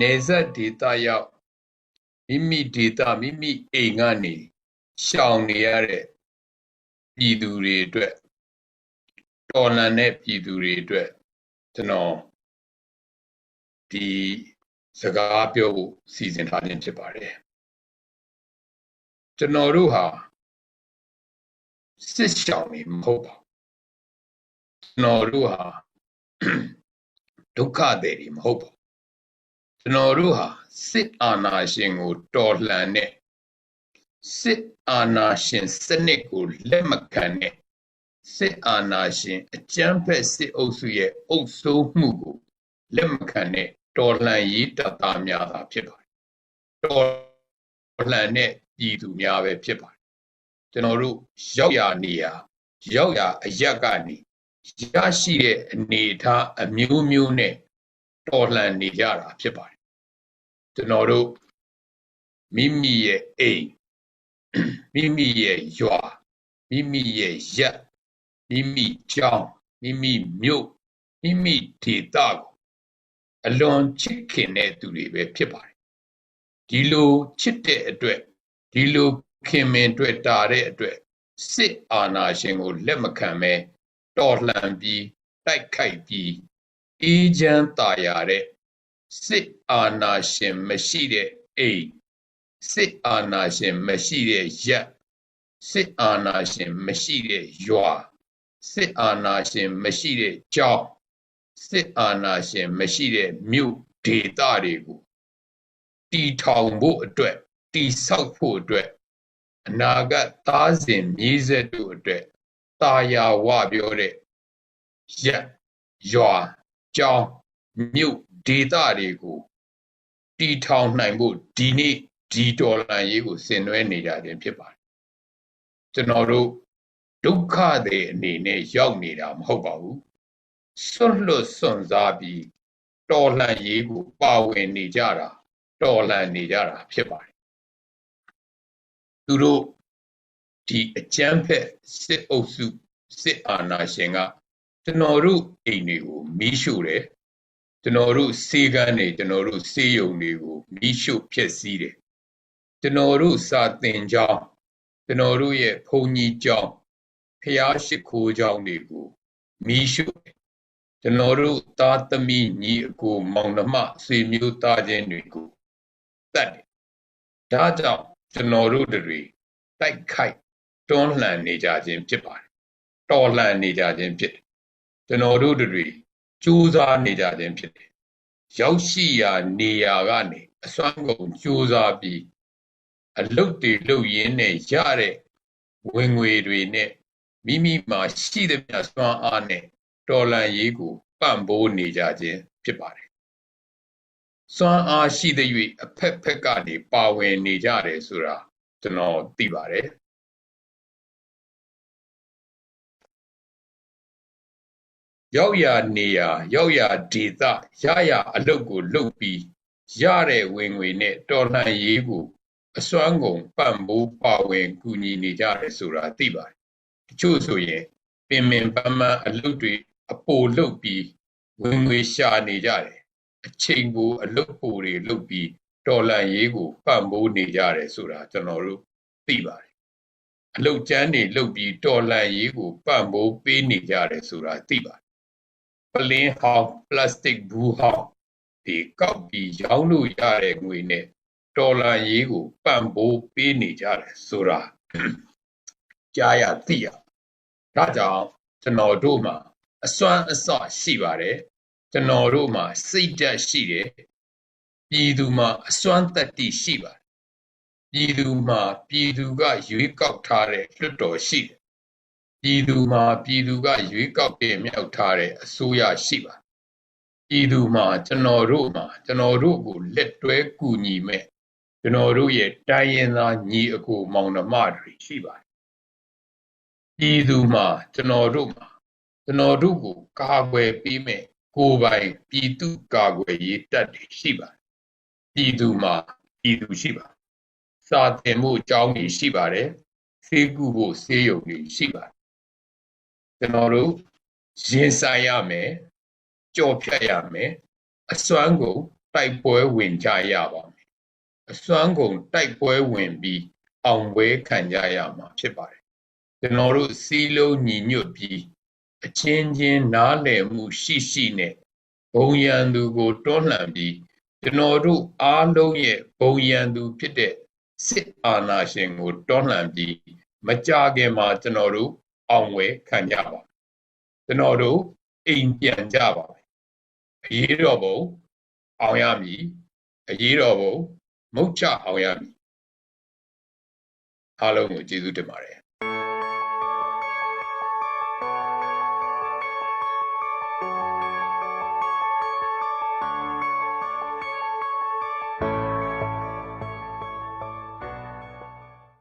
နေဆက်ဒေသရောက်မိမိဒေသမိမိအိမ်ကနေရှောင်နေရတဲ့ပြည်သူတွေအတွက်တော်လှန်တဲ့ပြည်သူတွေအတွက်ကျွန်တော်ဒီစကားပြောဖို့စီစဉ်ထားခြင်းဖြစ်ပါတယ်ကျွန်တော်တို့ဟာစစ်ရှောင်နေမဟုတ်ပါဘူးကျွန်တော်တို့ဟာဒုက္ခတွေမဟုတ်ပါဘူး ကျွန်တော်တို့ဟာစစ်အာဏာရှင်ကိုတော်လှန်တဲ့စစ်အာဏာရှင်စနစ်ကိုလက်မခံတဲ့စစ်အာဏာရှင်အကြမ်းဖက်စစ်အုပ်စုရဲ့အုပ်စိုးမှုကိုလက်မခံတဲ့တော်လှန်ရေးတပ်သားများသာဖြစ်ပါတယ်တော်လှန်တဲ့ပြည်သူများပဲဖြစ်ပါတယ်ကျွန်တော်တို့ရောက်ရနေရရောက်ရအရက်ကနေရရှိတဲ့အနေအထားအမျိုးမျိုးနဲ့တော်လှန်နေကြတာဖြစ်ပါတယ် ကျွန်တော်တို့မိမိရဲ့အိမ်မိမိရဲ့ရွာမိမိရဲ့ရက်မိမိကြောင်းမိမိမြို့မိမိဒေသကိုအလွန်ချစ်ခင်တဲ့သူတွေပဲဖြစ်ပါတယ်ဒီလိုချစ်တဲ့အတွက်ဒီလိုခင်မင်တွေ့တာတဲ့အတွက်စစ်အာဏာရှင်ကိုလက်မခံပဲတော်လှန်ပြီးတိုက်ခိုက်ပြီးအေးချမ်းသာယာတဲ့ စစ်အာဏာရှင်မရှိတဲ့အိမ်စစ်အာဏာရှင်မရှိတဲ့ရက်စစ်အာဏာရှင်မရှိတဲ့ရွာစစ်အာဏာရှင်မရှိတဲ့ကြောင်းစစ်အာဏာရှင်မရှိတဲ့မြို့ဒေသတွေကိုတီထောင်ဖို့အတွက်တီဆောက်ဖို့အတွက်အနာဂတ်သားစဉ်မြေးဆက်တို့အတွက်တာယာဝပြောတဲ့ရက်ရွာကြောင်းမြို့ ဒေသတွေကိုတီထောင်နိုင်ဖို့ဒီနေ့ဒီတော်လှန်ရေးကိုဆင်နွှဲနေကြခြင်းဖြစ်ပါတယ်ကျွန်တော်တို့ဒုက္ခတွေအနေနဲ့ရောက်နေတာမဟုတ်ပါဘူးဆွတ်လွတ်စွန့်စားပြီးတော်လှန်ရေးကိုပါဝင်နေကြတာတော်လှန်နေကြတာဖြစ်ပါတယ်သူတို့ဒီအကြမ်းဖက်စစ်အုပ်စုစစ်အာဏာရှင်ကကျွန်တော်တို့အိမ်တွေကိုမီးရှို့တယ် ကျွန်တော်တို့စေကန်းတွေကျွန်တော်တို့စေယုံတွေကိုမီးရှို့ဖျက်ဆီးတယ်ကျွန်တော်တို့စာသင်ကျောင်းကျွန်တော်တို့ရဲ့ဘုံကြီးကျောင်းဖျားရှိခိုးကျောင်းတွေကိုမီးရှို့တယ်ကျွန်တော်တို့သားသမီးညီအကိုမောင်နှမဆွေမျိုးသားချင်းတွေကိုတတ်တယ်ဒါကြောင့်ကျွန်တော်တို့တွေတိုက်ခိုက်တွန်းလှန်နေကြခြင်းဖြစ်ပါတယ်တော်လှန်နေကြခြင်းဖြစ်တယ်ကျွန်တော်တို့တွေ ကြိုးစားနေကြခြင်းဖြစ်တယ်ရောက်ရှိရာနေရာကနေအစွမ်းကုန်ကြိုးစားပြီးအလုတ်တွေလုတ်ရင်းနဲ့ရတဲ့ဝင်ငွေတွေနဲ့မိမိမှာရှိသမျှစွမ်းအားနဲ့တော်လန်ရေးကိုပံ့ပိုးနေကြခြင်းဖြစ်ပါတယ်စွမ်းအားရှိတဲ့၍အဖက်ဖက်ကနေပါဝင်နေကြတယ်ဆိုတာကျွန်တော်သိပါတယ် ရောက်ရာနေရာရောက်ရာဒေသရရအလုတ်ကိုလုတ်ပြီးရတဲ့ဝင်ငွေနဲ့တော်လှန်ရေးကိုအစွမ်းကုန်ပံ့ပိုးပါဝင်ကူညီနေကြတယ်ဆိုတာသိပါတယ်တချို့ဆိုရင်ပင်ပင်ပန်းပန်းအလုတ်တွေအပိုလုတ်ပြီးဝင်ငွေရှာနေကြတယ်အချိန်ကိုအလုတ်ပိုတွေလုတ်ပြီးတော်လှန်ရေးကိုပံ့ပိုးနေကြတယ်ဆိုတာကျွန်တော်တို့သိပါတယ်အလုတ်ကျန်းတွေလုတ်ပြီးတော်လှန်ရေးကိုပံ့ပိုးပေးနေကြတယ်ဆိုတာသိပါတယ် ပလင်းဟောင်းပလတ်စတစ်ဘူးဟောင်းဒီကောက်ပြီးရောင်းလို့ရတဲ့ငွေနဲ့ဒေါ်လာရေးကိုပံ့ပိုးပေးနေကြတယ်ဆိုတာကြားရသိရဒါကြောင့်ကျွန်တော်တို့မှာအစွမ်းအစရှိပါတယ်ကျွန်တော်တို့မှာစိတ်ဓာတ်ရှိတယ်ပြည်သူမှာအစွမ်းတတ္တိရှိပါတယ်ပြည်သူမှာပြည်သူကရွေးကောက်ထားတဲ့လွှတ်တော်ရှိတယ် ပြည်သူမှာပြည်သူကရွေးကောက်တင်မြှောက်ထားတဲ့အစိုးရရှိပါပြည်သူမှာကျွန်တော်တို့မှာကျွန်တော်တို့ကိုလက်တွဲကူညီမဲ့ကျွန်တော်တို့ရဲ့တိုင်းရင်းသားညီအကိုမောင်နှမတွေရှိပါတယ်ပြည်သူမှာကျွန်တော်တို့မှာကျွန်တော်တို့ကိုကာကွယ်ပေးမဲ့ကိုယ်ပိုင်ပြည်သူကာကွယ်ရေးတပ်တွေရှိပါတယ်ပြည်သူမှာပြည်သူရှိပါစာသင်မှုအကြောင်းတွေရှိပါတယ်ဆေးကုဖို့ဆေးရုံတွေရှိပါတယ် ကျွန်တော်တို့ရင်ဆိုင်ရမယ်ကြော်ဖြတ်ရမယ်အစွမ်းကုန်တိုက်ပွဲဝင်ကြရပါမယ်အစွမ်းကုန်တိုက်ပွဲဝင်ပြီးအောင်ပွဲခံကြရမှာဖြစ်ပါတယ်ကျွန်တော်တို့စီးလုံးညီညွတ်ပြီးအချင်းချင်းနားလည်မှုရှိရှိနဲ့ဘုံရန်သူကိုတွန်းလှန်ပြီးကျွန်တော်တို့အားလုံးရဲ့ဘုံရန်သူဖြစ်တဲ့စစ်အာဏာရှင်ကိုတွန်းလှန်ပြီးမကြခင်မှာကျွန်တော်တို့ အောင်ပွဲခံကြပါကျွန်တော်တို့အိမ်ပြန်ကြပါမယ်အရေးတော်ပုံအောင်ရမည်အရေးတော်ပုံမုတ်ချအောင်ရမည်အားလုံးကိုကျေးဇူးတင်ပါတယ်